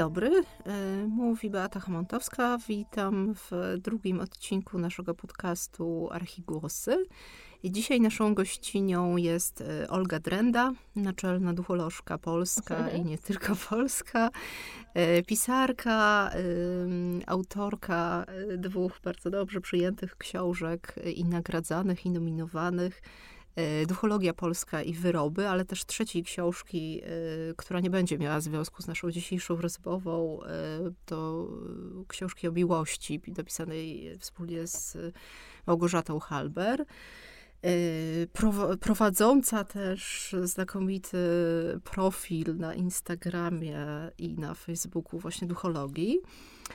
dobry, e, mówi Beata Hamontowska. Witam w drugim odcinku naszego podcastu Archigłosy. Dzisiaj naszą gościnią jest e, Olga Drenda, naczelna ducholożka polska i nie tylko polska, e, pisarka, autorka dwóch bardzo dobrze przyjętych książek i nagradzanych, i nominowanych. E, duchologia Polska i wyroby, ale też trzeciej książki, e, która nie będzie miała związku z naszą dzisiejszą rozmową, e, to książki o miłości, napisanej wspólnie z Małgorzatą Halber. Prowadząca też znakomity profil na Instagramie i na Facebooku właśnie duchologii.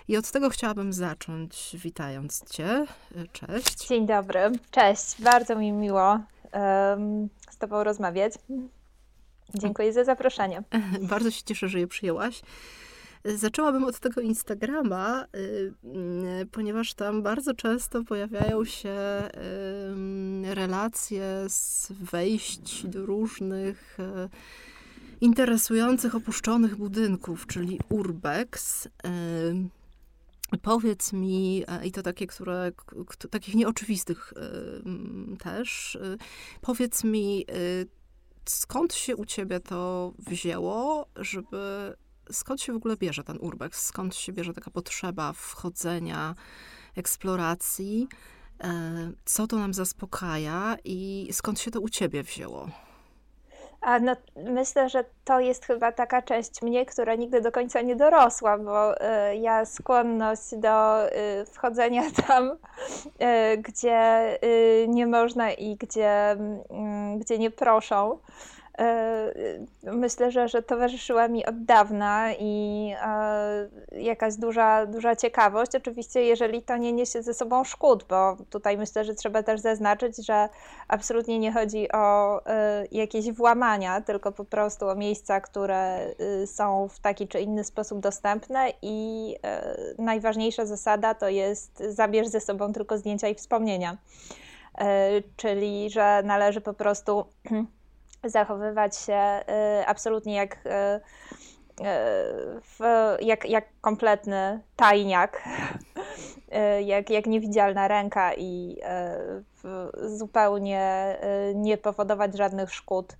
I od tego chciałabym zacząć, witając Cię. Cześć. Dzień dobry, cześć. Bardzo mi miło z Tobą rozmawiać. Dziękuję za zaproszenie. Bardzo się cieszę, że je przyjęłaś. Zaczęłabym od tego Instagrama, ponieważ tam bardzo często pojawiają się relacje z wejść do różnych e, interesujących, opuszczonych budynków, czyli urbex. Powiedz mi, e, i to takie, które, takich nieoczywistych e, też, e, powiedz mi, skąd się u ciebie to wzięło, żeby, skąd się w ogóle bierze ten urbex, skąd się bierze taka potrzeba wchodzenia, eksploracji, co to nam zaspokaja i skąd się to u ciebie wzięło? A no, myślę, że to jest chyba taka część mnie, która nigdy do końca nie dorosła, bo y, ja skłonność do y, wchodzenia tam, y, gdzie y, nie można i gdzie, mm, gdzie nie proszą. E, myślę, że, że towarzyszyła mi od dawna i e, jakaś duża, duża ciekawość. Oczywiście, jeżeli to nie niesie ze sobą szkód, bo tutaj myślę, że trzeba też zaznaczyć, że absolutnie nie chodzi o e, jakieś włamania, tylko po prostu o miejsca, które są w taki czy inny sposób dostępne i najważniejsza zasada to jest zabierz ze sobą tylko zdjęcia i wspomnienia. Czyli, że należy po prostu zachowywać się y, absolutnie jak, y, y, jak, jak kompletny tajniak, jak, jak niewidzialna ręka i zupełnie nie powodować żadnych szkód,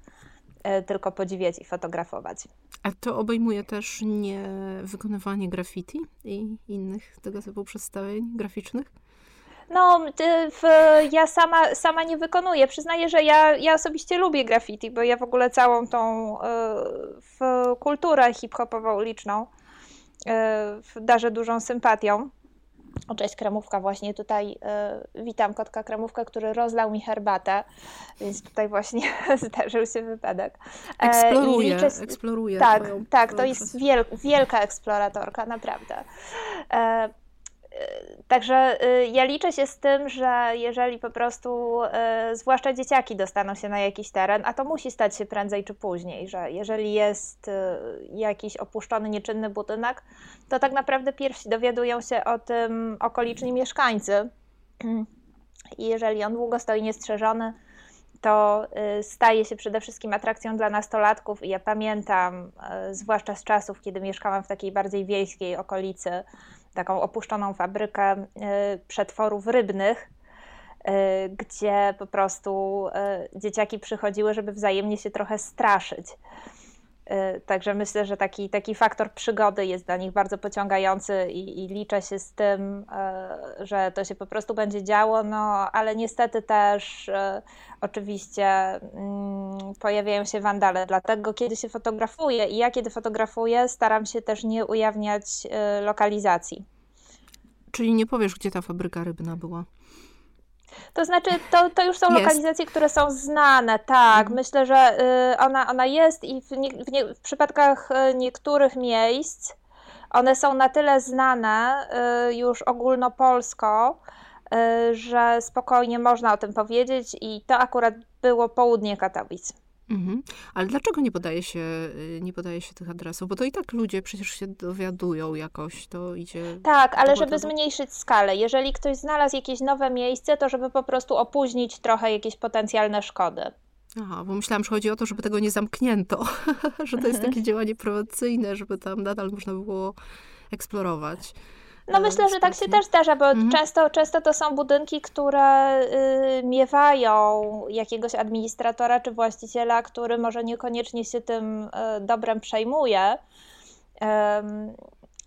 tylko podziwiać i fotografować. A to obejmuje też nie wykonywanie graffiti i innych tego typu przedstawień graficznych? No, w, ja sama, sama nie wykonuję. Przyznaję, że ja, ja osobiście lubię graffiti, bo ja w ogóle całą tą e, w kulturę hip-hopową uliczną e, darzę dużą sympatią. O, cześć Kremówka, właśnie tutaj y, witam kotka Kremówka, który rozlał mi herbatę, więc tutaj właśnie zdarzył się wypadek. E, eksploruje, liczę... eksploruje. Tak, tak, to jest wiel, wielka eksploratorka, naprawdę. E, Także y, ja liczę się z tym, że jeżeli po prostu, y, zwłaszcza dzieciaki dostaną się na jakiś teren, a to musi stać się prędzej czy później, że jeżeli jest y, jakiś opuszczony, nieczynny budynek, to tak naprawdę pierwsi dowiadują się o tym okoliczni mieszkańcy. I jeżeli on długo stoi niestrzeżony, to staje się przede wszystkim atrakcją dla nastolatków. I ja pamiętam, zwłaszcza z czasów, kiedy mieszkałam w takiej bardziej wiejskiej okolicy, taką opuszczoną fabrykę y, przetworów rybnych, y, gdzie po prostu y, dzieciaki przychodziły, żeby wzajemnie się trochę straszyć. Także myślę, że taki, taki faktor przygody jest dla nich bardzo pociągający i, i, liczę się z tym, że to się po prostu będzie działo, no ale niestety też oczywiście mm, pojawiają się wandale. Dlatego kiedy się fotografuję i ja kiedy fotografuję, staram się też nie ujawniać lokalizacji. Czyli nie powiesz, gdzie ta fabryka rybna była? To znaczy, to, to już są jest. lokalizacje, które są znane, tak. Mhm. Myślę, że y, ona, ona jest i w, nie, w, nie, w przypadkach y, niektórych miejsc one są na tyle znane y, już ogólnopolsko, że spokojnie można o tym powiedzieć i to akurat było południe Katowic. Mhm. Ale dlaczego nie podaje, się, y, nie podaje się tych adresów? Bo to i tak ludzie przecież się dowiadują jakoś, to idzie... Tak, ale żeby zmniejszyć skalę. Jeżeli ktoś znalazł jakieś nowe miejsce, to żeby po prostu opóźnić trochę jakieś potencjalne szkody. Aha, bo myślałam, że chodzi o to, żeby tego nie zamknięto, że to jest takie działanie promocyjne, żeby tam nadal można było eksplorować. No myślę, że tak się też zdarza, bo mhm. często, często to są budynki, które y, miewają jakiegoś administratora czy właściciela, który może niekoniecznie się tym y, dobrem przejmuje.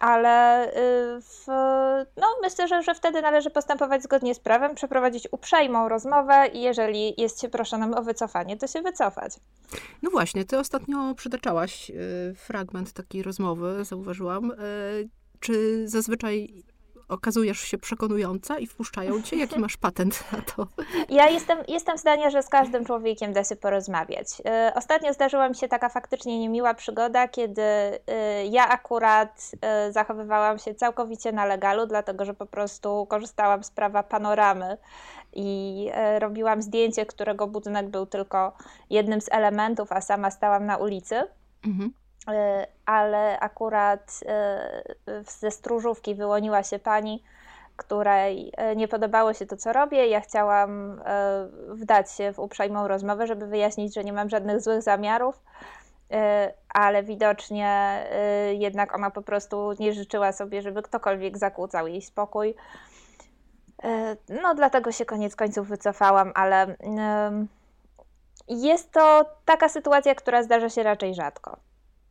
ale y, w, no, myślę, że, że wtedy należy postępować zgodnie z prawem, przeprowadzić uprzejmą rozmowę i jeżeli jest się proszonym o wycofanie, to się wycofać. No właśnie, ty ostatnio przytaczałaś fragment takiej rozmowy, zauważyłam. Czy zazwyczaj okazujesz się przekonująca i wpuszczają cię? Jaki masz patent na to? Ja jestem, jestem zdania, że z każdym człowiekiem da się porozmawiać. Y, ostatnio zdarzyła mi się taka faktycznie niemiła przygoda, kiedy y, ja akurat y, zachowywałam się całkowicie na legalu, dlatego że po prostu korzystałam z prawa panoramy i robiłam zdjęcie, którego budynek był tylko jednym z elementów, a sama stałam na ulicy. Mhm. E, ale akurat e, ze stróżówki wyłoniła się pani, której e, nie podobało się to, co robię. Ja chciałam wdać się w uprzejmą rozmowę, żeby wyjaśnić, że nie mam żadnych złych zamiarów, ale widocznie jednak ona po prostu nie życzyła sobie, żeby ktokolwiek zakłócał jej spokój. No, dlatego się koniec końców wycofałam, ale jest to taka sytuacja, która zdarza się raczej rzadko.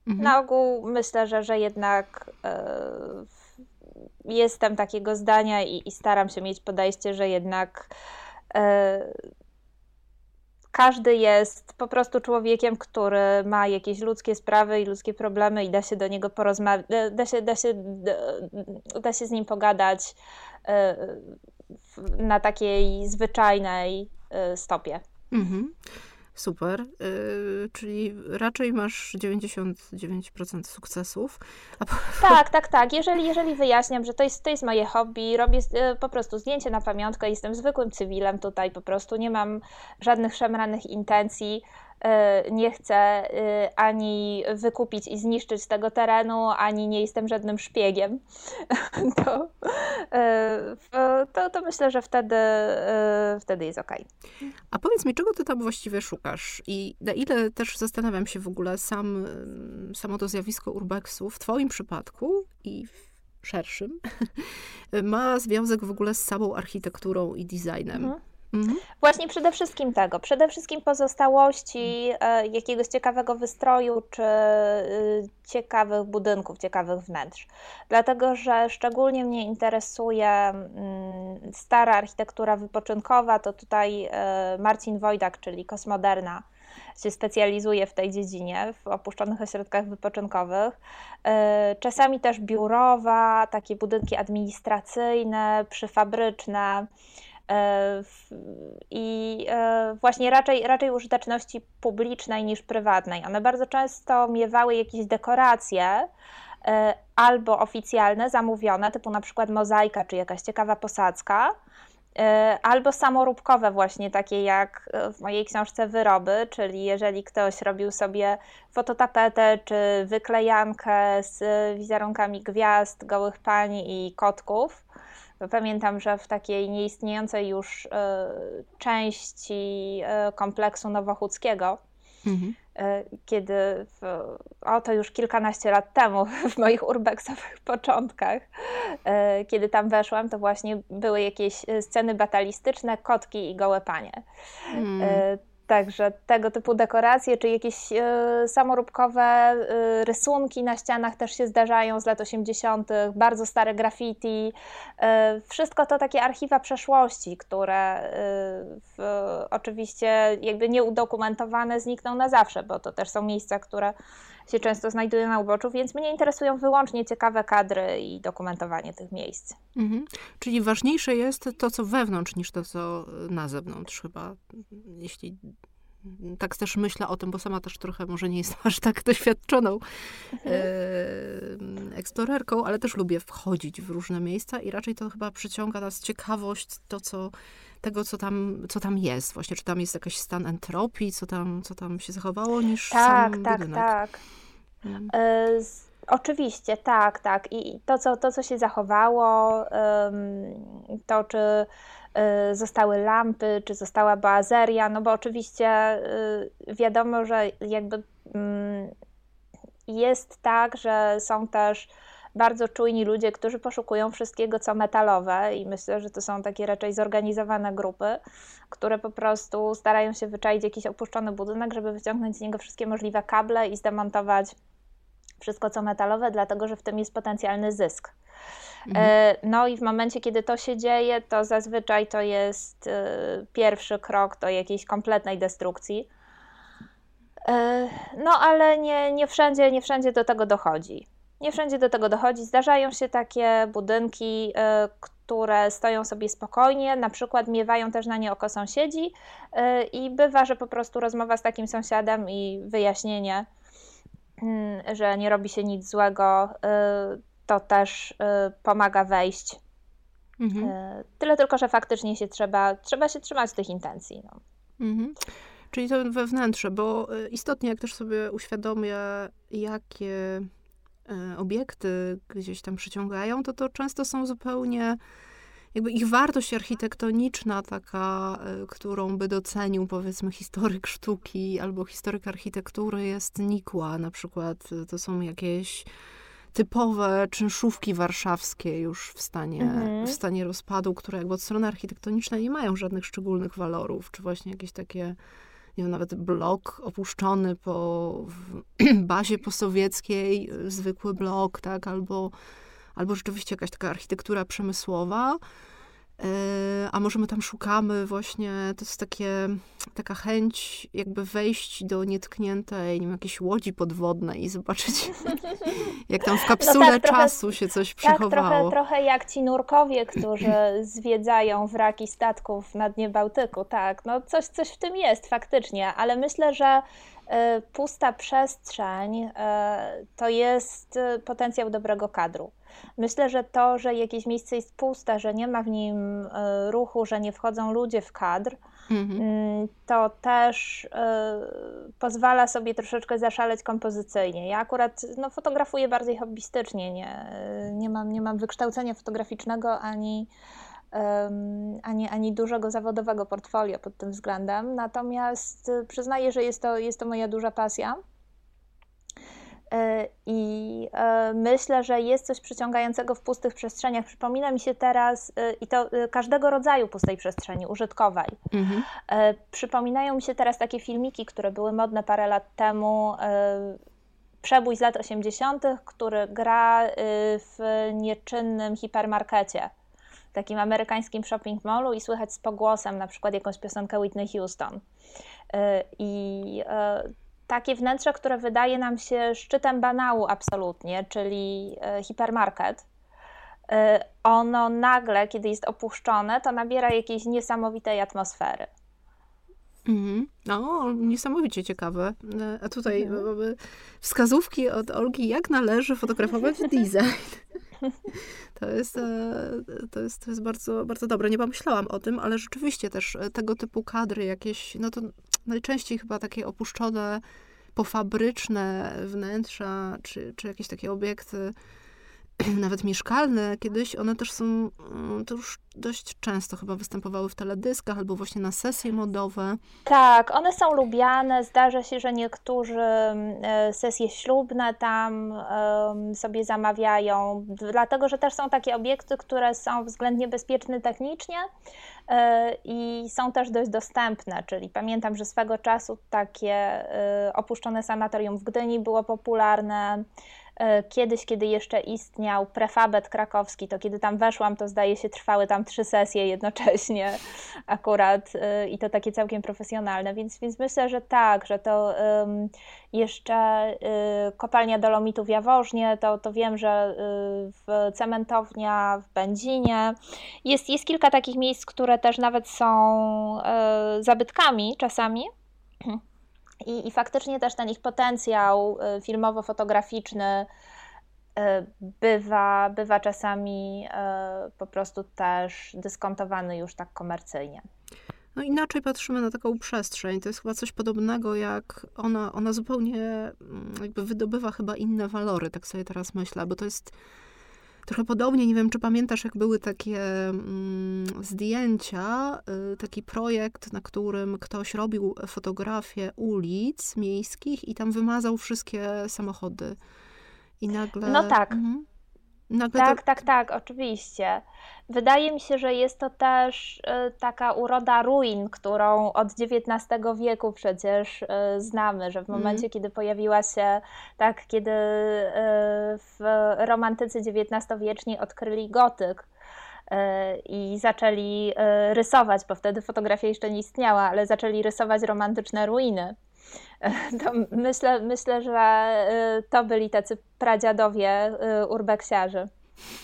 Mhm. Na ogół myślę, że, że jednak e, jestem takiego zdania i, i, staram się mieć podejście, że jednak e, każdy jest po prostu człowiekiem, który ma jakieś ludzkie sprawy i ludzkie problemy i da się do niego porozmawiać, da się, da, się, da się z nim pogadać e, na takiej zwyczajnej e, stopie. Mhm. Super, yy, czyli raczej masz 99% sukcesów. Tak, tak, tak. Jeżeli, jeżeli wyjaśniam, że to jest, to jest moje hobby, robię yy, po prostu zdjęcie na pamiątkę, jestem zwykłym cywilem tutaj, po prostu nie mam żadnych szemranych intencji, Y, nie chcę y, ani wykupić i zniszczyć tego terenu, ani nie jestem żadnym szpiegiem, to, y, to, to myślę, że wtedy, wtedy jest ok. A powiedz mi, czego ty tam właściwie szukasz i na ile też zastanawiam się w ogóle sam, samo to zjawisko urbexu w twoim przypadku i w szerszym ma związek w ogóle z samą architekturą i designem. Mhm. Mhm. Właśnie przede wszystkim tego, przede wszystkim pozostałości e, jakiegoś ciekawego wystroju czy y, ciekawych budynków, ciekawych wnętrz. Dlatego, że szczególnie mnie interesuje mm, stara architektura wypoczynkowa, to tutaj e, Marcin Wojdak, czyli Kosmoderna, się specjalizuje w tej dziedzinie, w opuszczonych ośrodkach wypoczynkowych. E, czasami też biurowa, takie budynki administracyjne, przyfabryczne. E, i e, właśnie raczej, raczej użyteczności publicznej niż prywatnej. One bardzo często miewały jakieś dekoracje e, albo oficjalne, zamówione, typu na przykład mozaika czy jakaś ciekawa posadzka, albo samoróbkowe właśnie, takie jak w mojej książce Wyroby, czyli jeżeli ktoś robił sobie fototapetę czy wyklejankę z wizerunkami gwiazd, gołych pań i kotków, Pamiętam, że w takiej nieistniejącej już e, części e, kompleksu Nowochódzkiego, mhm. E, kiedy, w, o to już kilkanaście lat temu, w moich urbexowych początkach, kiedy tam weszłam, to właśnie były jakieś sceny batalistyczne, kotki i gołe panie. Mhm. Także tego typu dekoracje, czy jakieś y, samoróbkowe y, rysunki na ścianach też się zdarzają z lat 80., bardzo stare graffiti. Y, wszystko to takie archiwa przeszłości, które oczywiście jakby nieudokumentowane znikną na zawsze, bo to też są miejsca, które się często znajdują na uboczu, więc mnie interesują wyłącznie ciekawe kadry i dokumentowanie tych miejsc. Mhm. Czyli ważniejsze jest to, co wewnątrz, niż to, co na zewnątrz, chyba, jeśli tak też myślę o tym, bo sama też trochę może nie jestem aż tak doświadczoną mhm. e, eksplorerką, ale też lubię wchodzić w różne miejsca i raczej to chyba przyciąga nas ciekawość to, co, tego, co tam, co tam jest. Właśnie, czy tam jest jakiś stan entropii, co tam, co tam się zachowało, niż tak, sam tak, budynek. Tak, tak, hmm. Oczywiście, tak, tak. I to, co, to, co się zachowało, to czy zostały lampy, czy została boazeria, no bo oczywiście wiadomo, że jakby mm, jest tak, że są też bardzo czujni ludzie, którzy poszukują wszystkiego, co metalowe, i myślę, że to są takie raczej zorganizowane grupy, które po prostu starają się wyczaić jakiś opuszczony budynek, żeby wyciągnąć z niego wszystkie możliwe kable i zdemontować wszystko, co metalowe, dlatego że w tym jest potencjalny zysk. Mhm. E, no i w momencie, kiedy to się dzieje, to zazwyczaj to jest e, pierwszy krok do jakiejś kompletnej destrukcji. E, no ale nie, nie, wszędzie, nie wszędzie do tego dochodzi. Nie wszędzie do tego dochodzi. Zdarzają się takie budynki, y, które stoją sobie spokojnie, na przykład miewają też na nie oko sąsiedzi y, i bywa, że po prostu rozmowa z takim sąsiadem i wyjaśnienie, mm, że nie robi się nic złego, y, to też pomaga wejść. Mhm. Tyle tylko, że faktycznie się trzeba, trzeba się trzymać tych intencji. No. Mhm. Czyli to wewnętrzne, bo istotnie jak też sobie uświadomię, jakie E, obiekty gdzieś tam przyciągają, to to często są zupełnie jakby ich wartość architektoniczna, taka, e, którą by docenił powiedzmy historyk sztuki albo historyk architektury jest nikła. Na przykład e, to są jakieś typowe czynszówki warszawskie już w stanie, mhm. w stanie rozpadu, które jakby od strony architektonicznej nie mają żadnych szczególnych walorów, czy właśnie jakieś takie nie wiem, nawet blok opuszczony po bazie posowieckiej, zwykły blok, tak, albo, albo rzeczywiście jakaś taka architektura przemysłowa. E, a może my tam szukamy właśnie, to jest takie, taka chęć jakby wejść do nietkniętej, nie wiem, jakiejś łodzi podwodnej i zobaczyć, jak tam w kapsule no tak, czasu trochę, się coś przechowało. Tak, trochę, trochę jak ci nurkowie, którzy zwiedzają wraki statków na dnie Bałtyku, tak, no coś, coś w tym jest faktycznie, ale myślę, że pusta przestrzeń y, to jest y, potencjał dobrego kadru. Myślę, że to, że jakieś miejsce jest puste, że nie ma w nim e, ruchu, że nie wchodzą ludzie w kadr, mhm. Mm, to też e, pozwala sobie troszeczkę zaszaleć kompozycyjnie. Ja akurat no, fotografuję bardziej hobbystycznie, nie, nie, mam, nie mam wykształcenia fotograficznego ani, ani, ani dużego zawodowego portfolio pod tym względem. Natomiast przyznaję, że jest to, jest to moja duża pasja. E, I e, myślę, że jest coś przyciągającego w pustych przestrzeniach. Przypomina mi się teraz, e, i to każdego rodzaju pustej przestrzeni, użytkowej. Mhm. Przypominają mi się teraz takie filmiki, które były modne parę lat temu. Przebój z lat 80., który gra w nieczynnym hipermarkecie, takim amerykańskim shopping mallu i słychać z pogłosem na przykład jakąś piosenkę Whitney Houston. I takie wnętrze, które wydaje nam się szczytem banału absolutnie, czyli e, hipermarket, ono nagle, kiedy jest opuszczone, to nabiera jakiejś niesamowitej atmosfery. Mhm. No, niesamowicie ciekawe. E, a tutaj mhm. mamy wskazówki od Olgi, jak należy fotografować design. To jest, to jest, to jest bardzo, bardzo dobre. Nie pomyślałam o tym, ale rzeczywiście też tego typu kadry jakieś, no to najczęściej chyba takie opuszczone, pofabryczne wnętrza, czy, czy jakieś takie obiekty, nawet mieszkalne kiedyś, one też są, mm, to już dość często chyba występowały w teledyskach albo właśnie na sesje modowe. Tak, one są lubiane. Zdarza się, że niektórzy mm, e, sesje ślubne tam sobie zamawiają, dlatego że też są takie obiekty, które są względnie bezpieczne technicznie e, i są też dość dostępne, czyli pamiętam, że swego czasu takie e, opuszczone sanatorium w Gdyni było popularne. E, kiedyś, kiedy jeszcze istniał prefabet krakowski, to kiedy tam weszłam, to zdaje się trwały tam trzy sesje jednocześnie akurat e, i to takie całkiem profesjonalne, więc, więc myślę, że tak, że to jeszcze e, kopalnia dolomitu w Jaworznie, to, to wiem, że w cementownia w Będzinie. Jest, jest kilka takich miejsc, które też nawet są zabytkami czasami. I, I faktycznie też ten ich potencjał y, filmowo-fotograficzny y, bywa, bywa czasami y, po prostu też dyskontowany już tak komercyjnie. No inaczej patrzymy na taką przestrzeń. To jest chyba coś podobnego, jak ona, ona zupełnie mm, jakby wydobywa chyba inne walory, tak sobie teraz myślę, bo to jest Trochę podobnie, nie wiem, czy pamiętasz, jak były takie mm, zdjęcia, y, taki projekt, na którym ktoś robił fotografię ulic miejskich i tam wymazał wszystkie samochody. I nagle. No tak. Mhm. Nagle tak, to... tak, tak, oczywiście. Wydaje mi się, że jest to też y, taka uroda ruin, którą od XIX wieku przecież y, znamy, że w mhm. momencie, mm. kiedy pojawiła się, tak, kiedy y, w romantycy XIX-wieczni odkryli gotyk, i zaczęli rysować, bo wtedy fotografia jeszcze nie istniała, ale zaczęli rysować romantyczne ruiny. To myślę, myślę, że to byli tacy pradziadowie urbeksiarzy.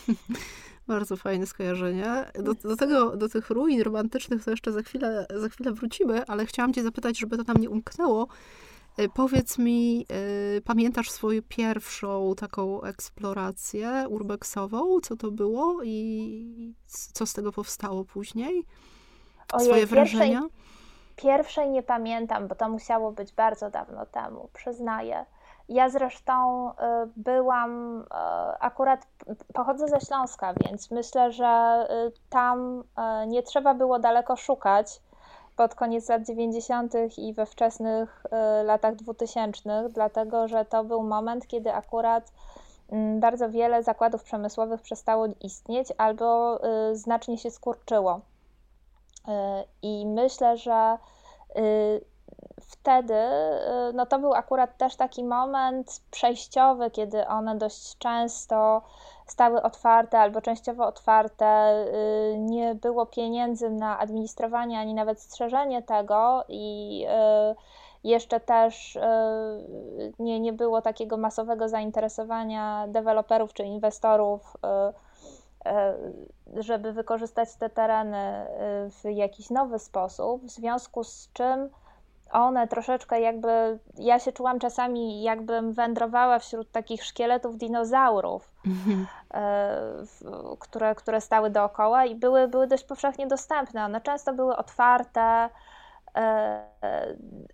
Bardzo fajne skojarzenie. Do, do, tego, do tych ruin romantycznych to jeszcze za chwilę, za chwilę wrócimy, ale chciałam cię zapytać, żeby to tam nie umknęło. E, powiedz mi, pamiętasz swoją pierwszą taką eksplorację urbexową? Co to było i co z tego powstało później? Ojej, Swoje wrażenia? Pierwszej, pierwszej nie pamiętam, bo to musiało być bardzo dawno temu, przyznaję. Ja zresztą y, byłam, y, akurat pochodzę ze Śląska, więc myślę, że y, tam nie trzeba było daleko szukać pod koniec lat 90. i we wczesnych latach 2000, dlatego że to był moment, kiedy akurat mm, bardzo wiele zakładów przemysłowych przestało istnieć albo znacznie się skurczyło. I myślę, że wtedy y, no to był akurat też taki moment przejściowy, kiedy one dość często stały otwarte albo częściowo otwarte, y, nie było pieniędzy na administrowanie ani nawet strzeżenie tego i y, jeszcze też nie, nie było takiego masowego zainteresowania deweloperów czy inwestorów, żeby wykorzystać te tereny w jakiś nowy sposób, w związku z czym one troszeczkę jakby, ja się czułam czasami jakbym wędrowała wśród takich szkieletów dinozaurów, mhm. e, które, które stały dookoła i były, były dość powszechnie dostępne. One często były otwarte, e,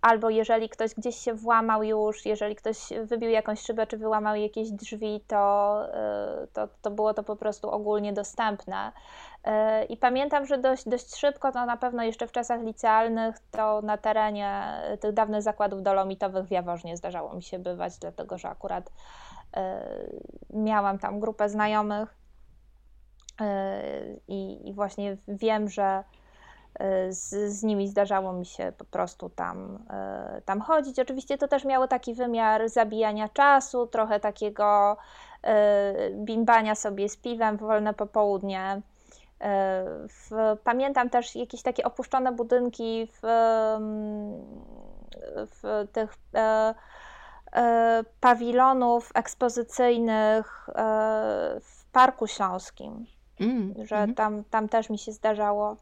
albo jeżeli ktoś gdzieś się włamał już, jeżeli ktoś wybił jakąś szybę czy wyłamał jakieś drzwi, to, e, to, to było to po prostu ogólnie dostępne. I pamiętam, że dość, dość szybko, to na pewno jeszcze w czasach licealnych, to na terenie tych dawnych zakładów dolomitowych w Jaworznie zdarzało mi się bywać, dlatego że akurat e, miałam tam grupę znajomych e, i, i właśnie wiem, że e, z, z, nimi zdarzało mi się po prostu tam, tam chodzić. Oczywiście to też miało taki wymiar zabijania czasu, trochę takiego bimbania sobie z piwem w wolne popołudnie. W, pamiętam też jakieś takie opuszczone budynki w, w tych e, e, pawilonów ekspozycyjnych e, w Parku Śląskim, mm, że mm. Tam, tam też mi się zdarzało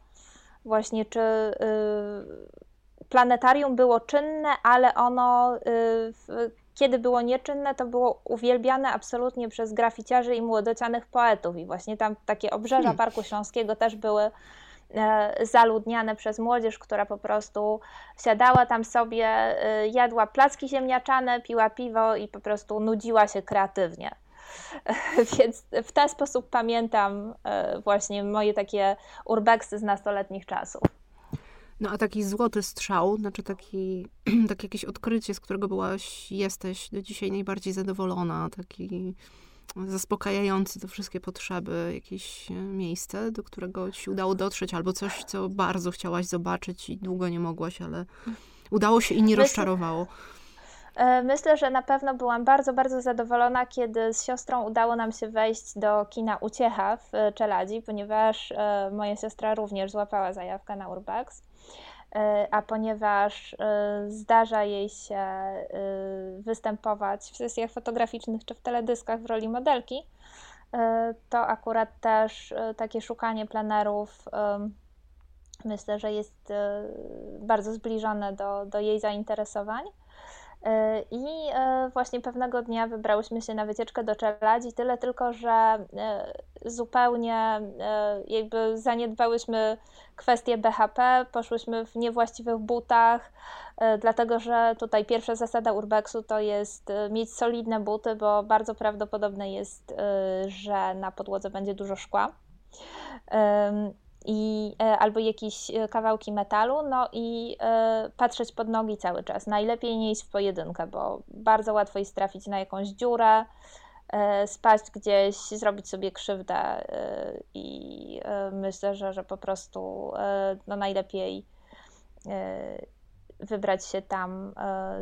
właśnie, czy y, planetarium było czynne, ale ono y, kiedy było nieczynne, to było uwielbiane absolutnie przez graficiarzy i młodocianych poetów. I właśnie tam takie obrzeża hmm. Parku Śląskiego też były e, zaludniane przez młodzież, która po prostu siadała tam sobie, e, jadła placki ziemniaczane, piła piwo i po prostu nudziła się kreatywnie. Więc w ten sposób pamiętam e, właśnie moje takie urbexy z nastoletnich czasów. No a taki złoty strzał, znaczy taki, takie jakieś odkrycie, z którego byłaś, jesteś do dzisiaj najbardziej zadowolona, taki zaspokajający te wszystkie potrzeby, jakieś e, miejsce, do którego ci udało dotrzeć, albo coś, co bardzo chciałaś zobaczyć i długo nie mogłaś, ale udało się i nie rozczarowało. E, myślę, że na pewno byłam bardzo, bardzo zadowolona, kiedy z siostrą udało nam się wejść do kina Uciecha w Czeladzi, ponieważ e, moja siostra również złapała zajawkę na Urbex. E, a ponieważ zdarza jej się występować w sesjach fotograficznych czy w teledyskach w roli modelki, to akurat też takie szukanie planerów myślę, że jest bardzo zbliżone do, do jej zainteresowań. I właśnie pewnego dnia wybrałyśmy się na wycieczkę do Czeladzi, tyle tylko, że zupełnie jakby zaniedbałyśmy kwestię BHP, poszłyśmy w niewłaściwych butach, dlatego że tutaj pierwsza zasada urbexu to jest mieć solidne buty, bo bardzo prawdopodobne jest, że na podłodze będzie dużo szkła i, e, albo jakieś e, kawałki metalu, no i e, patrzeć pod nogi cały czas. Najlepiej nie iść w pojedynkę, bo bardzo łatwo jest trafić na jakąś dziurę, spaść gdzieś, zrobić sobie krzywdę i myślę, że, że po prostu no najlepiej wybrać się tam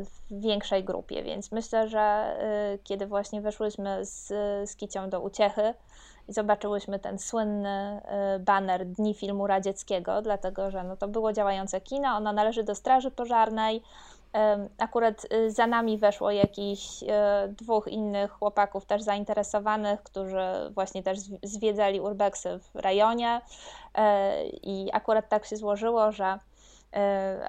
w większej grupie, więc myślę, że kiedy właśnie weszłyśmy z, z Kicią do uciechy, i zobaczyłyśmy ten słynny y, baner Dni Filmu Radzieckiego, dlatego że no to było działające kino, ono należy do Straży Pożarnej. Akurat y, za nami weszło jakichś y, dwóch innych chłopaków też zainteresowanych, którzy właśnie też zwiedzali urbexy w rejonie i akurat tak się złożyło, że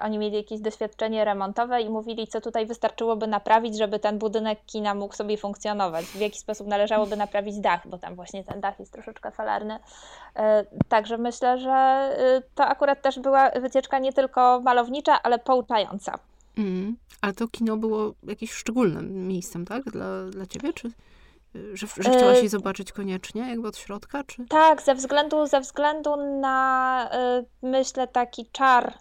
oni mieli jakieś doświadczenie remontowe i mówili, co tutaj wystarczyłoby naprawić, żeby ten budynek kina mógł sobie funkcjonować. W jaki sposób należałoby naprawić dach, bo tam właśnie ten dach jest troszeczkę falarny. E, także myślę, że e, to akurat też była wycieczka nie tylko malownicza, ale pouczająca. Mm, ale to kino było jakimś szczególnym miejscem, tak? Dla, dla ciebie, czy? Że, że chciałaś jej zobaczyć koniecznie, jakby od środka, czy? Tak, ze względu, ze względu na, myślę, taki czar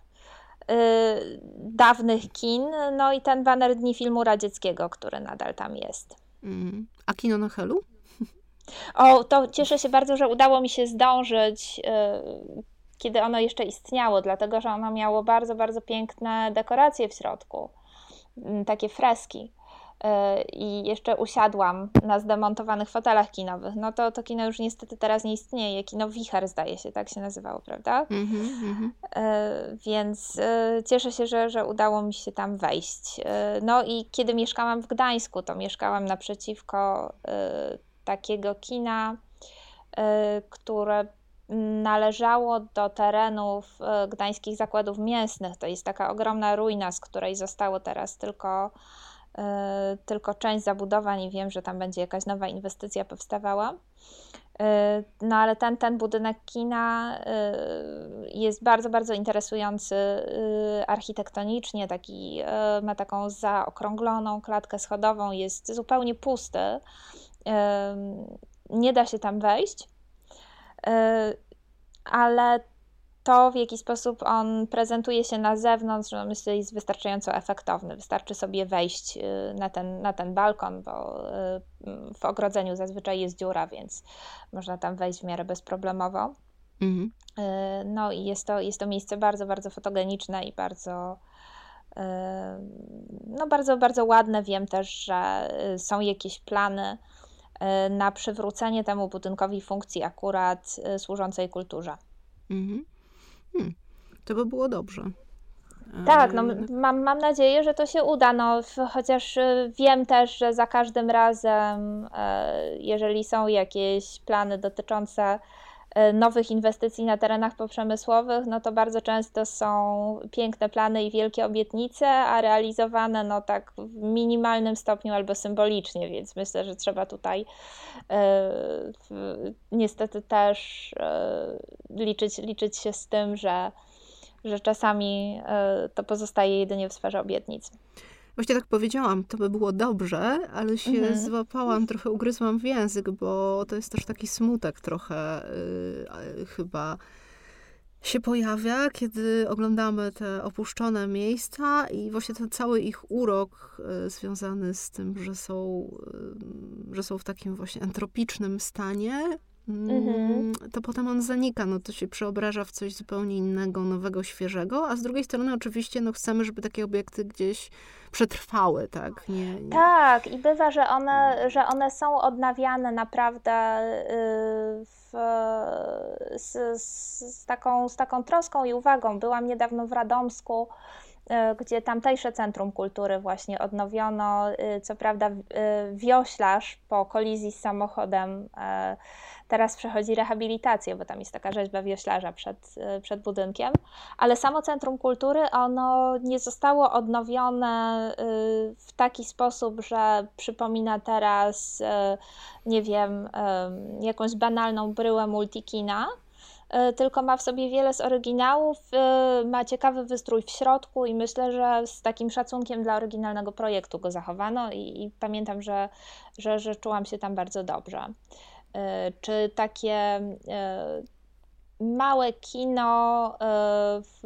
dawnych kin, no i ten baner Dni Filmu Radzieckiego, który nadal tam jest. Mm. A kino na Helu? O, to cieszę się bardzo, że udało mi się zdążyć, y, kiedy ono jeszcze istniało, dlatego że ono miało bardzo, bardzo piękne dekoracje w środku, mm, takie freski. E, i jeszcze usiadłam na zdemontowanych fotelach kinowych, no to to kino już niestety teraz nie istnieje. Kino Wicher zdaje się, tak się nazywało, prawda? Mm -hmm. Więc e, cieszę się, że, że udało mi się tam wejść. No i kiedy mieszkałam w Gdańsku, to mieszkałam naprzeciwko takiego kina, które należało do terenów gdańskich zakładów mięsnych. To jest taka ogromna ruina, z której zostało teraz tylko tylko część zabudowań i wiem, że tam będzie jakaś nowa inwestycja powstawała. E, no ale ten, ten budynek kina e, jest bardzo, bardzo interesujący architektonicznie, taki, ma taką zaokrągloną klatkę schodową, jest zupełnie pusty, nie da się tam wejść, ale to, w jaki sposób on prezentuje się na zewnątrz, no myślę, jest wystarczająco efektowny. Wystarczy sobie wejść y, na ten, na ten balkon, bo y, w ogrodzeniu zazwyczaj jest dziura, więc można tam wejść w miarę bezproblemowo. Mhm. Y, no i jest to, jest to miejsce bardzo, bardzo fotogeniczne i bardzo, no bardzo, bardzo ładne. Wiem też, że są jakieś plany na przywrócenie temu budynkowi funkcji akurat służącej kulturze. Mhm. Hmm, to by było dobrze. Tak, no, mam, mam nadzieję, że to się uda, no, chociaż y, wiem też, że za każdym razem, e, jeżeli są jakieś plany dotyczące nowych inwestycji na terenach poprzemysłowych, no to bardzo często są piękne plany i wielkie obietnice, a realizowane no tak w minimalnym stopniu albo symbolicznie, więc myślę, że trzeba tutaj e, niestety też liczyć, liczyć się z tym, że, że czasami to pozostaje jedynie w sferze obietnic. Właśnie tak powiedziałam, to by było dobrze, ale się mhm. złapałam, trochę ugryzłam w język, bo to jest też taki smutek trochę yy, chyba się pojawia, kiedy oglądamy te opuszczone miejsca i właśnie ten cały ich urok y, związany z tym, że są, y, że są w takim właśnie entropicznym stanie, Mhm. to potem on zanika, no to się przeobraża w coś zupełnie innego, nowego, świeżego, a z drugiej strony oczywiście no chcemy, żeby takie obiekty gdzieś przetrwały, tak? Nie, nie. Tak, i bywa, że one, że one są odnawiane naprawdę y, w, z, z, z, taką, z taką troską i uwagą. Byłam niedawno w Radomsku gdzie tamtejsze Centrum Kultury właśnie odnowiono. Co prawda wioślarz po kolizji z samochodem teraz przechodzi rehabilitację, bo tam jest taka rzeźba wioślarza przed, przed budynkiem, ale samo Centrum Kultury ono nie zostało odnowione w taki sposób, że przypomina teraz, nie wiem, jakąś banalną bryłę multikina, E, tylko ma w sobie wiele z oryginałów, e, ma ciekawy wystrój w środku i myślę, że z takim szacunkiem dla oryginalnego projektu go zachowano i, i pamiętam, że, że, że czułam się tam bardzo dobrze. E, czy takie małe kino w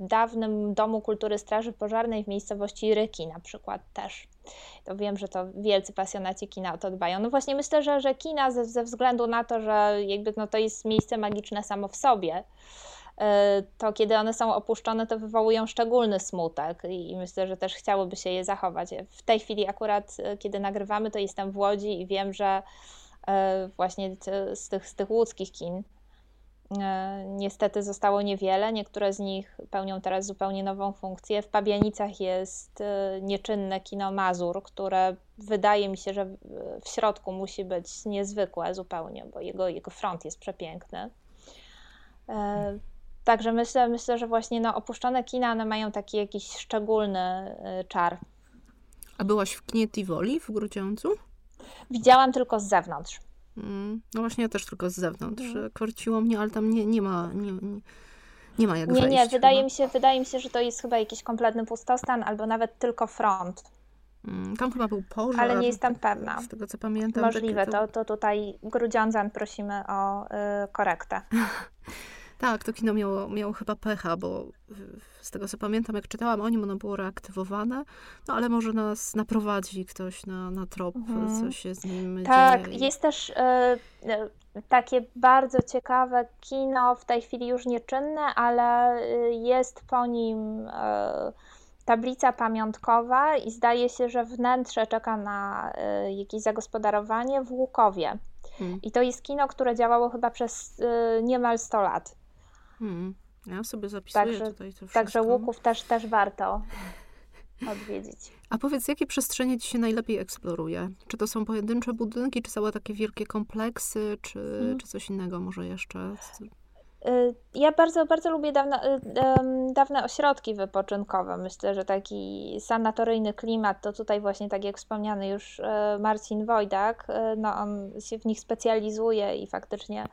dawnym Domu Kultury Straży Pożarnej w miejscowości Ryki na przykład też to wiem, że to wielcy pasjonaci kina o to dbają. No właśnie myślę, że, że kina ze, ze względu na to, że jakby no to jest miejsce magiczne samo w sobie, e, to kiedy one są opuszczone, to wywołują szczególny smutek i myślę, że też chciałoby się je zachować. W tej chwili akurat, e, kiedy nagrywamy, to jestem w Łodzi i wiem, że e, właśnie z tych, z tych łódzkich kin E, niestety zostało niewiele. Niektóre z nich pełnią teraz zupełnie nową funkcję. W Pabianicach jest e, nieczynne kino Mazur, które wydaje mi się, że w środku musi być niezwykłe zupełnie, bo jego, jego front jest przepiękny. E, także myślę, myślę, że właśnie no, opuszczone kina one mają taki jakiś szczególny czar. A byłaś w kinie Tivoli w Grudziądzu? Widziałam tylko z zewnątrz. Mm, no właśnie, ja też tylko z zewnątrz. Mhm. Korciło mnie, ale tam nie, nie ma. Nie, nie, nie ma jak Nie, wejść, nie, wydaje mi, się, wydaje mi się, że to jest chyba jakiś kompletny pustostan albo nawet tylko front. Mm, tam chyba był pożar. Ale nie jestem pewna. Z tego co pamiętam. Możliwe, to, to tutaj Grudziądzan prosimy o y, korektę. Tak, to kino miało, miało chyba pecha, bo z tego co pamiętam, jak czytałam o nim, ono było reaktywowane, no ale może nas naprowadzi ktoś na, na trop, mhm. co się z nim tak, dzieje. Tak, jest też y, y, takie bardzo ciekawe kino, w tej chwili już nieczynne, ale y, jest po nim tablica pamiątkowa i zdaje się, że wnętrze czeka na jakieś zagospodarowanie w Łukowie. Hmm. I to jest kino, które działało chyba przez niemal 100 lat. Hmm. Ja sobie zapisuję także, tutaj to wszystko. Także łuków też, też warto odwiedzić. A powiedz, jakie przestrzenie ci się najlepiej eksploruje? Czy to są pojedyncze budynki, czy całe takie wielkie kompleksy, czy, hmm. czy coś innego może jeszcze? Y, ja bardzo, bardzo lubię dawne, y, dawne ośrodki wypoczynkowe. Myślę, że taki sanatoryjny klimat, to tutaj właśnie, tak jak wspomniany już y, Marcin Wojdak, no on się w nich specjalizuje i faktycznie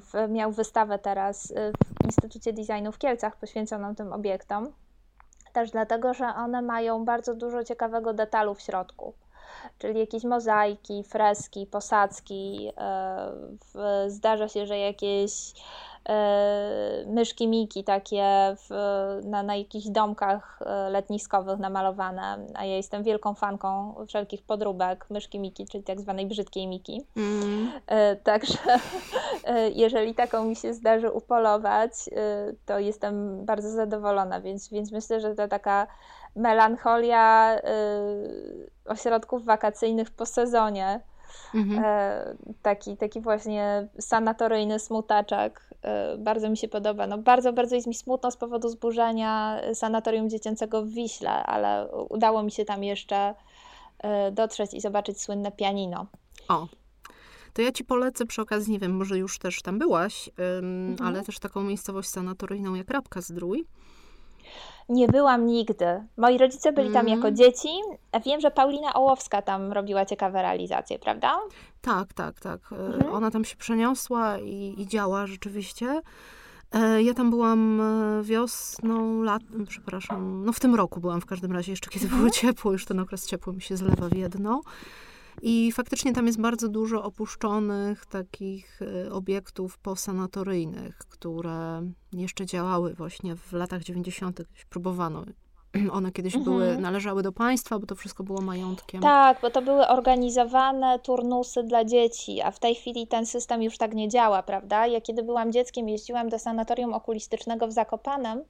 w, miał wystawę teraz y, w Instytucie Designu w Kielcach poświęconą tym obiektom. Też dlatego, że one mają bardzo dużo ciekawego detalu w środku czyli jakieś mozaiki, freski, posadzki. Y, zdarza się, że jakieś myszki Miki takie w, na, na jakichś domkach e, letniskowych namalowane, a ja jestem wielką fanką wszelkich podróbek myszki Miki, czyli tak zwanej brzydkiej Miki. Mm. Także jeżeli taką mi się zdarzy upolować, to jestem bardzo zadowolona, więc, więc myślę, że to taka melancholia ośrodków wakacyjnych po sezonie, Mhm. E, taki, taki właśnie sanatoryjny smutaczek. E, bardzo mi się podoba. No, bardzo, bardzo jest mi smutno z powodu zburzenia sanatorium dziecięcego w Wiśle, ale udało mi się tam jeszcze e, dotrzeć i zobaczyć słynne pianino. O, to ja ci polecę przy okazji, nie wiem, może już też tam byłaś, mhm. ale też taką miejscowość sanatoryjną jak Rabka Zdrój. Nie byłam nigdy. Moi rodzice byli tam jako mm. dzieci. Wiem, że Paulina Ołowska tam robiła ciekawe realizacje, prawda? Tak, tak, tak. E, mhm. Ona tam się przeniosła i, i działa rzeczywiście. E, ja tam byłam e, wiosną, lat, przepraszam, no w tym roku byłam w każdym razie, jeszcze kiedy było mhm. ciepło, już ten okres ciepły mi się zlewa w jedno. I faktycznie tam jest bardzo dużo opuszczonych takich y, obiektów posanatoryjnych, które jeszcze działały właśnie w latach 90. Próbowano one kiedyś mhm. były, należały do państwa, bo to wszystko było majątkiem. Tak, bo to były organizowane turnusy dla dzieci, a w tej chwili ten system już tak nie działa, prawda? Ja kiedy byłam dzieckiem, jeździłam do sanatorium okulistycznego w Zakopanem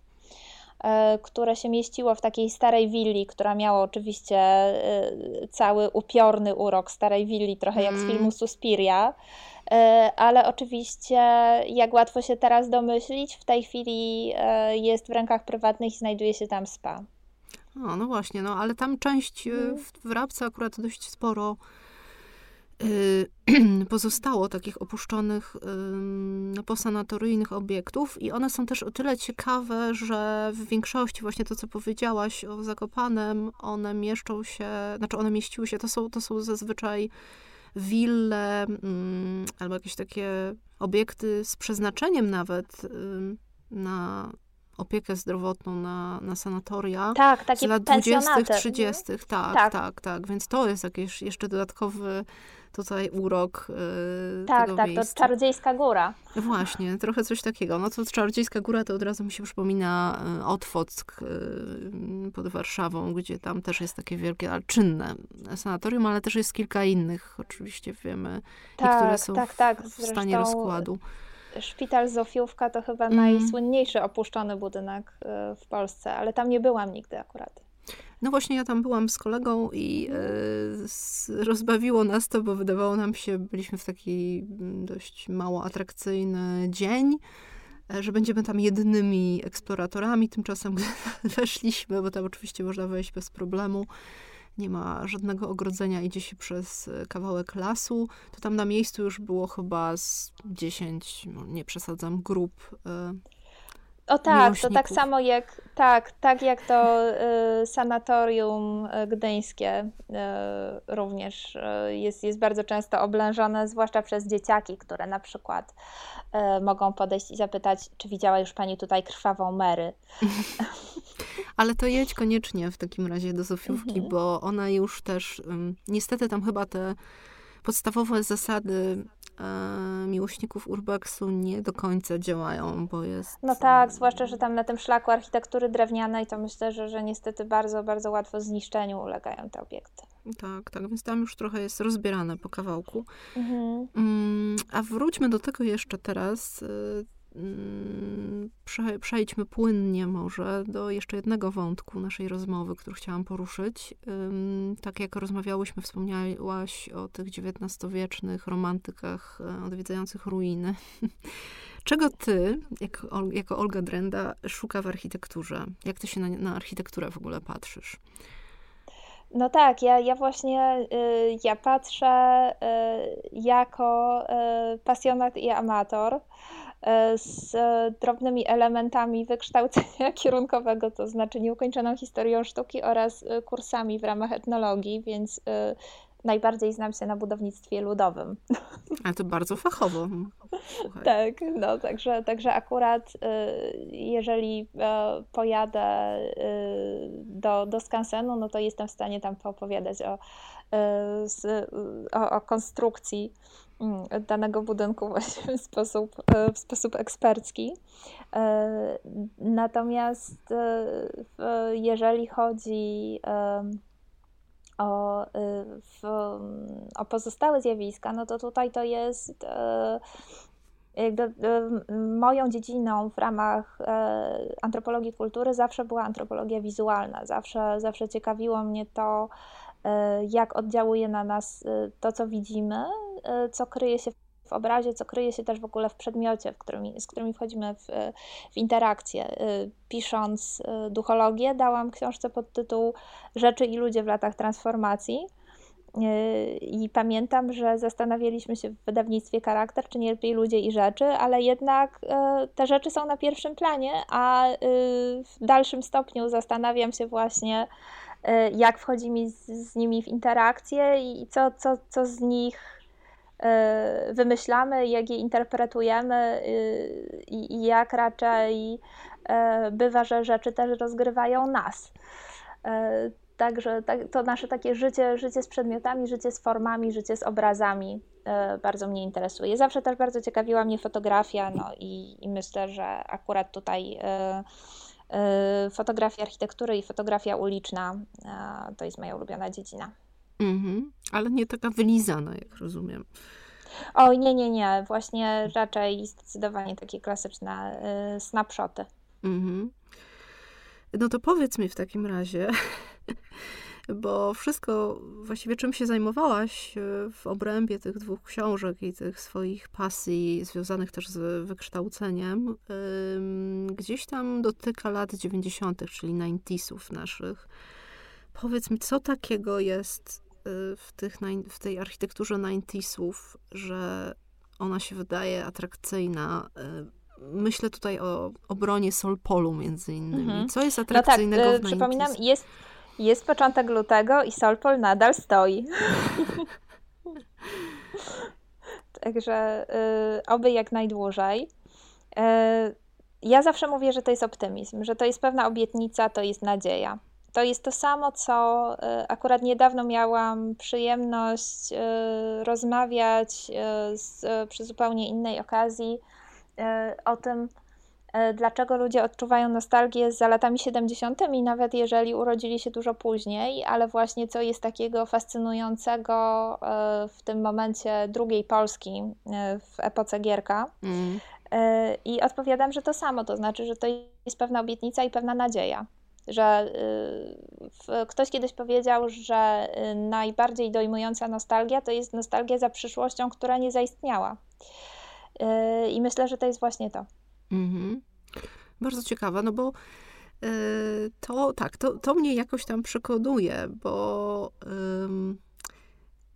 które się mieściło w takiej starej willi, która miała oczywiście e, cały upiorny urok starej willi, trochę jak z mm. filmu Suspiria. ale oczywiście, jak łatwo się teraz domyślić, w tej chwili jest w rękach prywatnych i znajduje się tam spa. O, no właśnie, no ale tam część mhm. w, w Rabce akurat dość sporo pozostało takich opuszczonych posanatoryjnych obiektów i one są też o tyle ciekawe, że w większości właśnie to, co powiedziałaś o Zakopanem, one mieszczą się, znaczy one mieściły się, to są, to są zazwyczaj wille albo jakieś takie obiekty z przeznaczeniem nawet na opiekę zdrowotną na, na sanatoria tak, takie z lat 20., 30. Mhm. Tak, tak, tak, tak. Więc to jest jakiś jeszcze dodatkowy tutaj urok yy, Tak, tego tak, miejsca. to Czarodziejska Góra. Właśnie, trochę coś takiego. No to Czarodziejska Góra to od razu mi się przypomina y, Otwock yy, pod Warszawą, gdzie tam też jest takie wielkie, ale czynne sanatorium, ale też jest kilka innych, oczywiście wiemy, tak, niektóre są tak, tak. w stanie rozkładu. Szpital Zofiówka to chyba mm. najsłynniejszy opuszczony budynek y, w Polsce, ale tam nie byłam nigdy akurat. No właśnie, ja tam byłam z kolegą i e, rozbawiło nas to, bo wydawało nam się, byliśmy w taki mm, dość mało atrakcyjny dzień, e, że będziemy tam jedynymi eksploratorami. Tymczasem, gdy weszliśmy, bo tam oczywiście można wejść bez problemu, nie ma żadnego ogrodzenia, idzie się przez e, kawałek lasu, to tam na miejscu już było chyba z 10, no nie przesadzam, grup o tak, to tak samo jak tak, tak jak to y, sanatorium y, gdyńskie y, również y, jest, jest bardzo często oblężone, zwłaszcza przez dzieciaki, które na przykład y, mogą podejść i zapytać, czy widziała już pani tutaj krwawą Mary. Ale to jedź koniecznie w takim razie do Zofiówki, mhm. bo ona już też, niestety tam chyba te podstawowe zasady miłośników urbexu nie do końca działają, bo jest... No tak, zwłaszcza, że tam na tym szlaku architektury drewnianej to myślę, że, że niestety bardzo, bardzo łatwo zniszczeniu ulegają te obiekty. Tak, tak, więc tam już trochę jest rozbierane po kawałku. Mhm. Mm, a wróćmy do tego jeszcze teraz, y, przejdźmy płynnie może do jeszcze jednego wątku naszej rozmowy, który chciałam poruszyć. Tak jak rozmawiałyśmy, wspomniałaś o tych XIX-wiecznych romantykach e, odwiedzających ruiny. Czego ty, jako, jako Olga Drenda, szuka w architekturze? Jak ty się na, na architekturę w ogóle patrzysz? No tak, ja, ja właśnie y, ja patrzę y, jako y, pasjonat i amator. E, z drobnymi elementami wykształcenia kierunkowego, to znaczy nieukończoną historią sztuki oraz e, kursami w ramach etnologii, więc e, najbardziej znam się na budownictwie ludowym. Ale to bardzo fachowo. Słuchaj. Tak, no także, także akurat jeżeli pojadę do, do skansenu, no to jestem w stanie tam poopowiadać o, o, o konstrukcji danego budynku właśnie w sposób, e, w sposób ekspercki. E, natomiast e, jeżeli chodzi o, o pozostałe zjawiska, no to tutaj to jest jakby moją dziedziną w ramach antropologii kultury zawsze była antropologia wizualna. Zawsze, zawsze ciekawiło mnie to, jak oddziałuje na nas to, co widzimy, Y, co kryje się w obrazie, co kryje się też w ogóle w przedmiocie, w którym, z którymi wchodzimy w, w interakcję. Pisząc duchologię, dałam książce pod tytuł Rzeczy i ludzie w latach transformacji. I pamiętam, że zastanawialiśmy się w wydawnictwie charakter, czy nie lepiej ludzie i rzeczy, ale jednak te rzeczy są na pierwszym planie, a w dalszym stopniu zastanawiam się właśnie, jak wchodzi mi z, z nimi w interakcję i co, co, co z nich E, wymyślamy, jak je interpretujemy y, i, jak raczej e, bywa, że rzeczy też rozgrywają nas. E, także tak, to nasze takie życie, życie z przedmiotami, życie z formami, życie z obrazami bardzo mnie interesuje. Zawsze też bardzo ciekawiła mnie fotografia, no i, i myślę, że akurat tutaj fotografia architektury i fotografia uliczna to jest moja ulubiona dziedzina. Mhm, ale nie taka wylizana, jak rozumiem. Oj, nie, nie, nie. Właśnie raczej zdecydowanie takie klasyczne y, snapshoty. Mhm. No to powiedz mi w takim razie, bo wszystko, właściwie czym się zajmowałaś e, w obrębie tych dwóch książek i tych swoich pasji związanych też z wykształceniem, gdzieś tam dotyka lat 90., czyli 90sów naszych. Powiedz mi, co takiego jest y, w, tych, w tej architekturze 90sów, że ona się wydaje atrakcyjna. Y, myślę tutaj o obronie Solpolu między innymi. Mhm. Co jest atrakcyjnego no tak, w 90s? Przypominam, jest, jest początek lutego i Solpol nadal stoi. Także y, oby jak najdłużej. Y, ja zawsze mówię, że to jest optymizm, że to jest pewna obietnica, to jest nadzieja. To jest to samo, co y, akurat niedawno miałam przyjemność y, rozmawiać y, z, przy zupełnie innej okazji o tym, dlaczego ludzie odczuwają nostalgię za latami 70., i nawet jeżeli urodzili się dużo później, ale właśnie co jest takiego fascynującego w tym momencie drugiej Polski w epoce Gierka. Mm. I odpowiadam, że to samo, to znaczy, że to jest pewna obietnica i pewna nadzieja że ktoś kiedyś powiedział, że najbardziej dojmująca nostalgia to jest nostalgia za przyszłością, która nie zaistniała. I myślę, że to jest właśnie to. Mhm. Bardzo ciekawe, no bo to tak, to, to mnie jakoś tam przekonuje, bo um,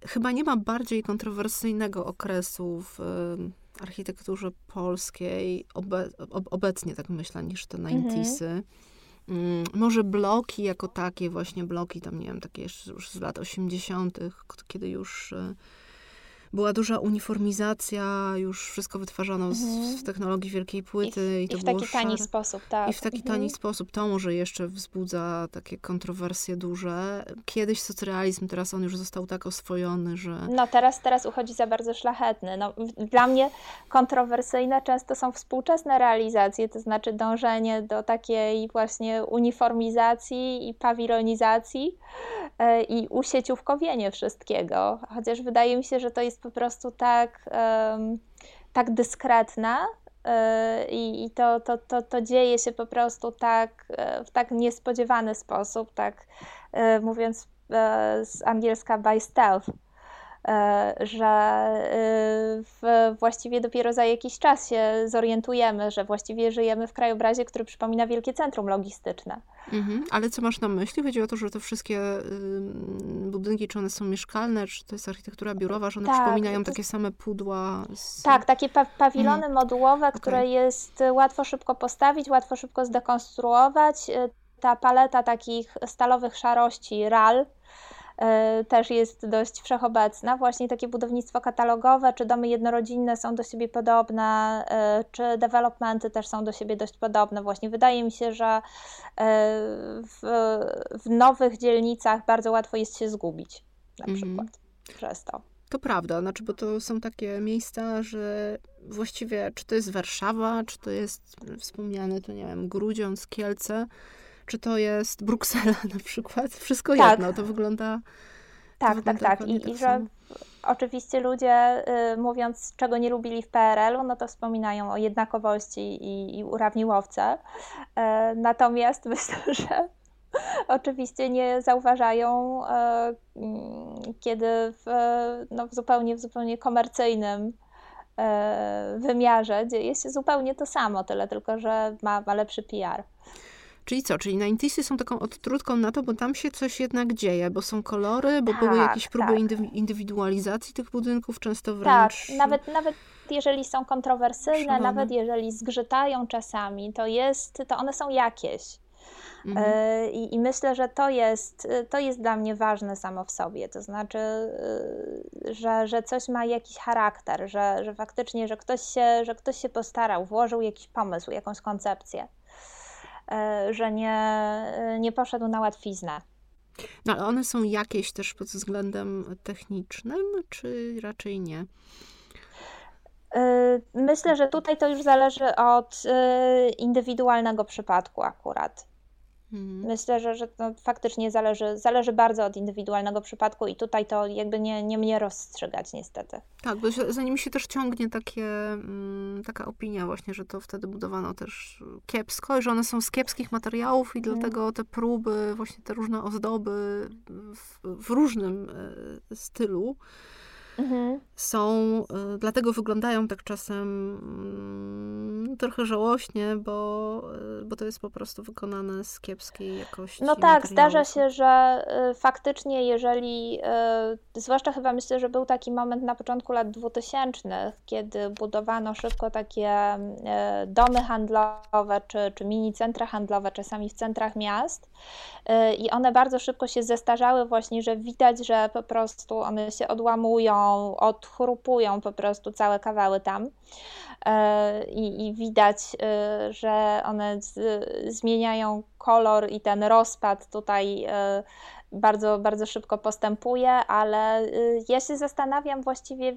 chyba nie ma bardziej kontrowersyjnego okresu w um, architekturze polskiej obe, obecnie, tak myślę, niż te 90sy. Mhm. Mm, może bloki jako takie, właśnie bloki tam, nie wiem, takie już z lat 80., kiedy już e, była duża uniformizacja, już wszystko wytwarzano mhm. w technologii wielkiej płyty. I, i, i w taki szare. tani sposób, tak. I w taki mhm. tani sposób. To może jeszcze wzbudza takie kontrowersje duże. Kiedyś socrealizm, teraz on już został tak oswojony, że... No teraz, teraz uchodzi za bardzo szlachetny. No, dla mnie kontrowersyjne często są współczesne realizacje, to znaczy dążenie do takiej właśnie uniformizacji i pawilonizacji yy, i usieciówkowienie wszystkiego. Chociaż wydaje mi się, że to jest jest po prostu tak, tak dyskretna e, i, i to, to, to, to dzieje się po prostu tak, e, w tak niespodziewany sposób, tak e, mówiąc z angielska by stealth. E, że e, właściwie dopiero za jakiś czas się zorientujemy, że właściwie żyjemy w krajobrazie, który przypomina wielkie centrum logistyczne. Mhm. Ale co masz na myśli? Chodzi o to, że te wszystkie budynki, czy one są mieszkalne, czy to jest architektura biurowa, że one tak, przypominają takie same pudła? Z... Tak, takie pa pawilony mhm. modułowe, które okay. jest łatwo szybko postawić, łatwo szybko zdekonstruować. E, ta paleta takich stalowych szarości RAL, też jest dość wszechobecna. Właśnie takie budownictwo katalogowe, czy domy jednorodzinne są do siebie podobne, e, czy developmenty też są do siebie dość podobne. Właśnie wydaje mi się, że e, w, w nowych dzielnicach bardzo łatwo jest się zgubić, na mhm. przykład przez to. To prawda, znaczy, bo to są takie miejsca, że właściwie czy to jest Warszawa, czy to jest wspomniane, to nie wiem, Grudziądz, Kielce, czy to jest Bruksela na przykład. Wszystko tak. jedno, to wygląda. Tak, to tak, tak. I, tak i że oczywiście ludzie, y, mówiąc, czego nie lubili w PRL-u, no to wspominają o jednakowości i, i urawniłowce. E, natomiast myślę, że oczywiście nie zauważają, e, kiedy w, no, w zupełnie, w zupełnie komercyjnym e, wymiarze dzieje się zupełnie to samo, tyle tylko, że ma, ma lepszy PR. Czyli co? Czyli 90 są taką odtrutką na to, bo tam się coś jednak dzieje, bo są kolory, bo tak, były jakieś próby tak. indywidualizacji tych budynków, często wręcz... Tak, nawet, nawet jeżeli są kontrowersyjne, szalone. nawet jeżeli zgrzytają czasami, to jest, to one są jakieś. Mhm. E, I, I, myślę, że to jest, to jest dla mnie ważne samo w sobie. To znaczy, e, że, że coś ma jakiś charakter, że, że faktycznie, że ktoś, się, że ktoś się postarał, włożył jakiś pomysł, jakąś koncepcję. E, że nie, e, nie poszedł na łatwiznę. No, ale one są jakieś też pod względem technicznym, czy raczej nie? E, myślę, że tutaj to już zależy od indywidualnego przypadku akurat. Mhm. Myślę, że, że to faktycznie zależy, zależy bardzo od indywidualnego przypadku i tutaj to jakby nie, nie mnie rozstrzygać niestety. Tak, bo za nimi się też ciągnie takie, mm, taka opinia właśnie, że to wtedy budowano też kiepsko i że one są z kiepskich materiałów i hmm. dlatego te próby, właśnie te różne ozdoby w, w różnym e, stylu mhm. są, y, dlatego wyglądają tak czasem mm, trochę żałośnie, bo, y, bo to jest po prostu wykonane z kiepskiej jakości. No tak, zdarza się, że y, faktycznie, jeżeli, zwłaszcza chyba myślę, że był taki moment na początku lat 2000, kiedy budowano szybko takie domy handlowe czy, czy mini centra handlowe, czasami w centrach miast, i one bardzo szybko się zestarzały, właśnie, że widać, że po prostu one się odłamują odchrupują po prostu całe kawały tam. E, I, i widać, e, że one z, zmieniają kolor i ten rozpad tutaj e, bardzo, bardzo szybko postępuje, ale ja się zastanawiam właściwie,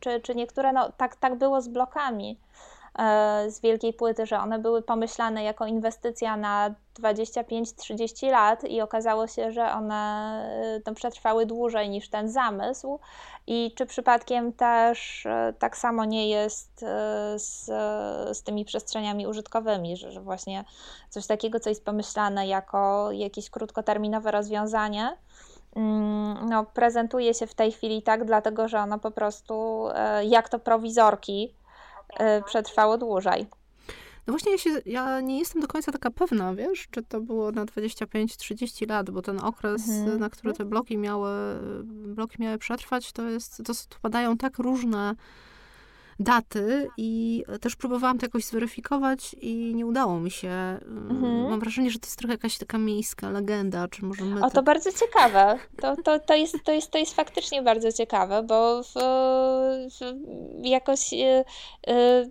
czy, czy niektóre, no tak, tak było z blokami z wielkiej płyty, że one były pomyślane jako inwestycja na 25-30 lat i okazało się, że one no, przetrwały dłużej niż ten zamysł. I czy przypadkiem też e, tak samo nie jest e, z, z tymi przestrzeniami użytkowymi, że, że właśnie coś takiego, co jest pomyślane jako jakieś krótkoterminowe rozwiązanie, mm, no, prezentuje się w tej chwili tak, dlatego że ono po prostu, e, jak to prowizorki, przetrwało dłużej. No właśnie, ja, się, ja nie jestem do końca taka pewna, wiesz, czy to było na 25-30 lat, bo ten okres, mhm. na który te bloki miały, bloki miały przetrwać, to jest, to, to padają tak różne daty i też próbowałam to jakoś zweryfikować i nie udało mi się. Mhm. Mam wrażenie, że to jest trochę jakaś taka miejska legenda, czy może my O, to tak... bardzo ciekawe. To, to, to, jest, to, jest, to jest faktycznie bardzo ciekawe, bo w, w, jakoś y, y,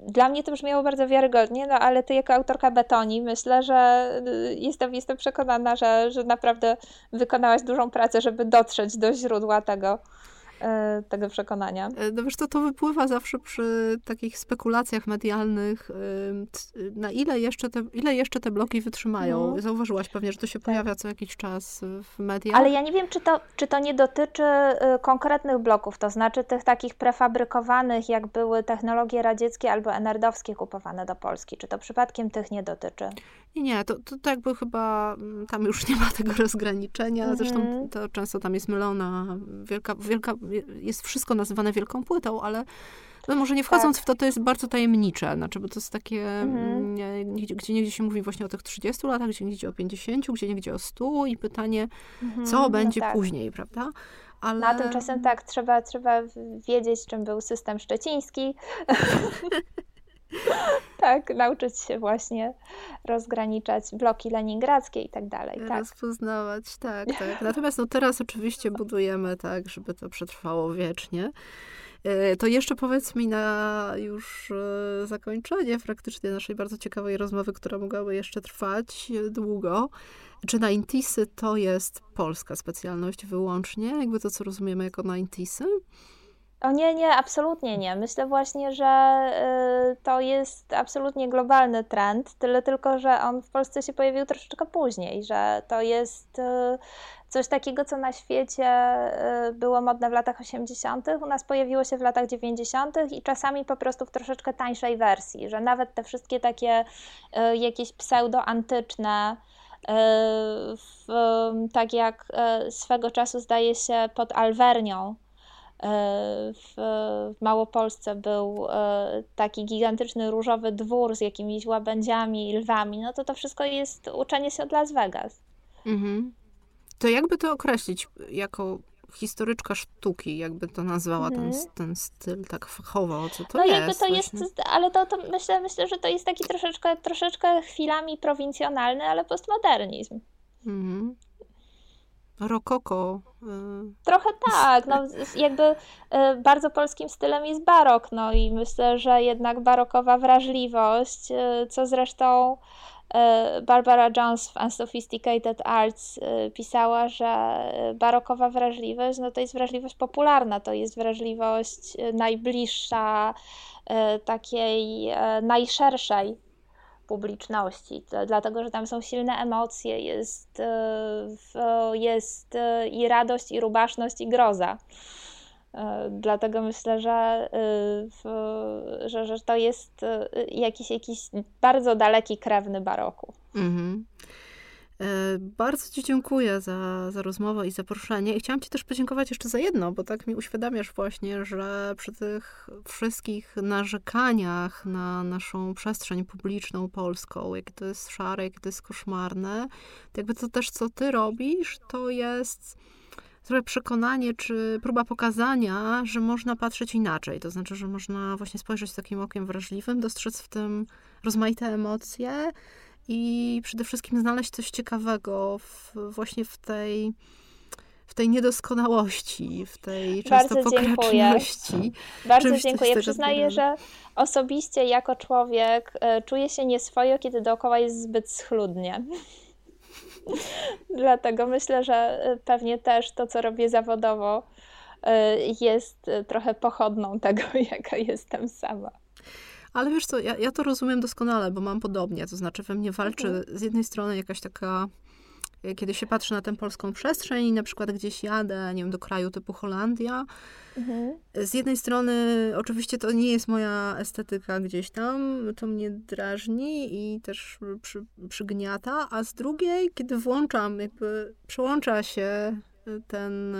dla mnie to brzmiało bardzo wiarygodnie, no ale ty jako autorka Betoni myślę, że jestem, jestem przekonana, że, że naprawdę wykonałaś dużą pracę, żeby dotrzeć do źródła tego. E, tego przekonania. E, no wiesz, to, to wypływa zawsze przy takich spekulacjach medialnych, na ile jeszcze te, ile jeszcze te bloki wytrzymają. Mhm. Zauważyłaś pewnie, że to się tak. pojawia co jakiś czas w mediach. Ale ja nie wiem, czy to, czy to nie dotyczy y, konkretnych bloków, to znaczy tych takich prefabrykowanych, jak były technologie radzieckie albo enerdowskie kupowane do Polski. Czy to przypadkiem tych nie dotyczy? Nie, nie, to, to, to jakby chyba mm, tam już nie ma tego rozgraniczenia. Mhm. Zresztą to często tam jest mylona wielka, wielka jest wszystko nazywane wielką płytą, ale no może nie wchodząc tak. w to, to jest bardzo tajemnicze, znaczy, bo to jest takie, mhm. Mm, gdzie niegdzie się mówi właśnie o tych 30 latach, gdzie niegdzie o 50, gdzie niegdzie o 100 i pytanie, mhm. co no będzie tak. później, prawda? Ale... A tymczasem tak, trzeba, trzeba wiedzieć, czym był system szczeciński. tak, nauczyć się właśnie rozgraniczać bloki leningradzkie i tak dalej. Tak. Rozpoznawać, tak, tak. Natomiast no teraz oczywiście budujemy tak, żeby to przetrwało wiecznie. E, to jeszcze powiedz mi na już e, zakończenie praktycznie naszej bardzo ciekawej rozmowy, która mogłaby jeszcze trwać długo. Czy 90 to jest polska specjalność wyłącznie? Jakby to, co rozumiemy jako 90 o nie, nie, absolutnie nie. Myślę właśnie, że y, to jest absolutnie globalny trend, tyle tylko, że on w Polsce się pojawił troszeczkę później, że to jest y, coś takiego, co na świecie y, było modne w latach 80., u nas pojawiło się w latach 90. i czasami po prostu w troszeczkę tańszej wersji, że nawet te wszystkie takie jakieś pseudoantyczne, tak jak swego czasu zdaje się pod Alwernią, w, w Małopolsce był e, taki gigantyczny różowy dwór z jakimiś łabędziami i lwami, no to to wszystko jest uczenie się od Las Vegas. Mhm. To jakby to określić jako historyczka sztuki, jakby to nazwała mhm. ten, ten styl tak fachowo, co to no, jest? No jakby to właśnie? jest, ale to, to myślę, myślę, że to jest taki troszeczkę, troszeczkę chwilami prowincjonalny, ale postmodernizm. Mhm. Rokoko. Y, Trochę tak, no jakby y, bardzo polskim stylem jest barok, no i myślę, że jednak barokowa wrażliwość, y, co zresztą Barbara Jones w Unsophisticated Arts pisała, że barokowa wrażliwość, no to jest wrażliwość popularna, to jest wrażliwość najbliższa, takiej najszerszej publiczności, dlatego że tam są silne emocje, jest, jest i radość, i rubaszność, i groza. Dlatego myślę, że, że, że to jest jakiś, jakiś bardzo daleki krewny baroku. Mhm. E, bardzo Ci dziękuję za, za rozmowę i zaproszenie. I chciałam Ci też podziękować jeszcze za jedno, bo tak mi uświadamiasz właśnie, że przy tych wszystkich narzekaniach na naszą przestrzeń publiczną polską, jakie to jest szare, jakie to jest koszmarne, to jakby to też, co Ty robisz, to jest trochę przekonanie, czy próba pokazania, że można patrzeć inaczej. To znaczy, że można właśnie spojrzeć takim okiem wrażliwym, dostrzec w tym rozmaite emocje, i przede wszystkim znaleźć coś ciekawego w, właśnie w tej w tej niedoskonałości, w tej często Bardzo pokraczności. Dziękuję. Bardzo dziękuję. Przyznaję, że osobiście jako człowiek y, czuję się nieswojo, kiedy dookoła jest zbyt schludnie. Dlatego myślę, że y, pewnie też to, co robię zawodowo, y, jest trochę pochodną tego, jaka jestem sama. Ale wiesz co, ja, ja to rozumiem doskonale, bo mam podobnie. To znaczy we mnie walczy mhm. z jednej strony jakaś taka e, kiedy się patrzy na tę polską przestrzeń i na przykład gdzieś jadę, nie wiem, do kraju typu Holandia, mhm. z jednej strony oczywiście to nie jest moja estetyka gdzieś tam, to mnie drażni i też przy, przygniata, a z drugiej, kiedy włączam, jakby przełącza się ten,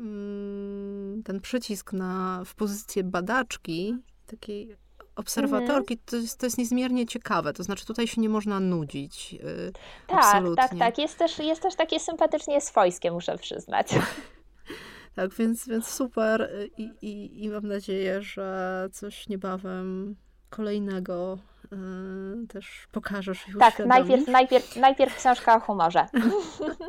mm, ten przycisk na, w pozycję badaczki, takiej obserwatorki, to jest, to jest niezmiernie ciekawe. To znaczy, tutaj się nie można nudzić. Yy, tak, absolutnie. tak, tak. Jest też, jest też takie sympatycznie swojskie, muszę przyznać. tak, więc, więc super I, i, i mam nadzieję, że coś niebawem kolejnego też pokażesz już. Tak, najpierw, najpierw, najpierw książka o humorze.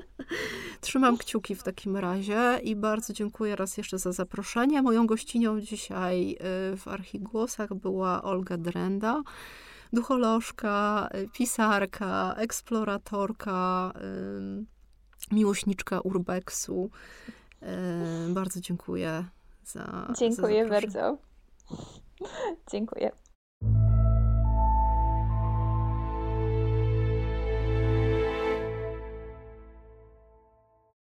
Trzymam kciuki w takim razie i bardzo dziękuję raz jeszcze za zaproszenie. Moją gościnią dzisiaj yy, w Archigłosach była Olga Drenda ducholożka, yy, pisarka, eksploratorka, yy, miłośniczka urbexu. Bardzo dziękuję za. Dziękuję za bardzo. Dziękuję.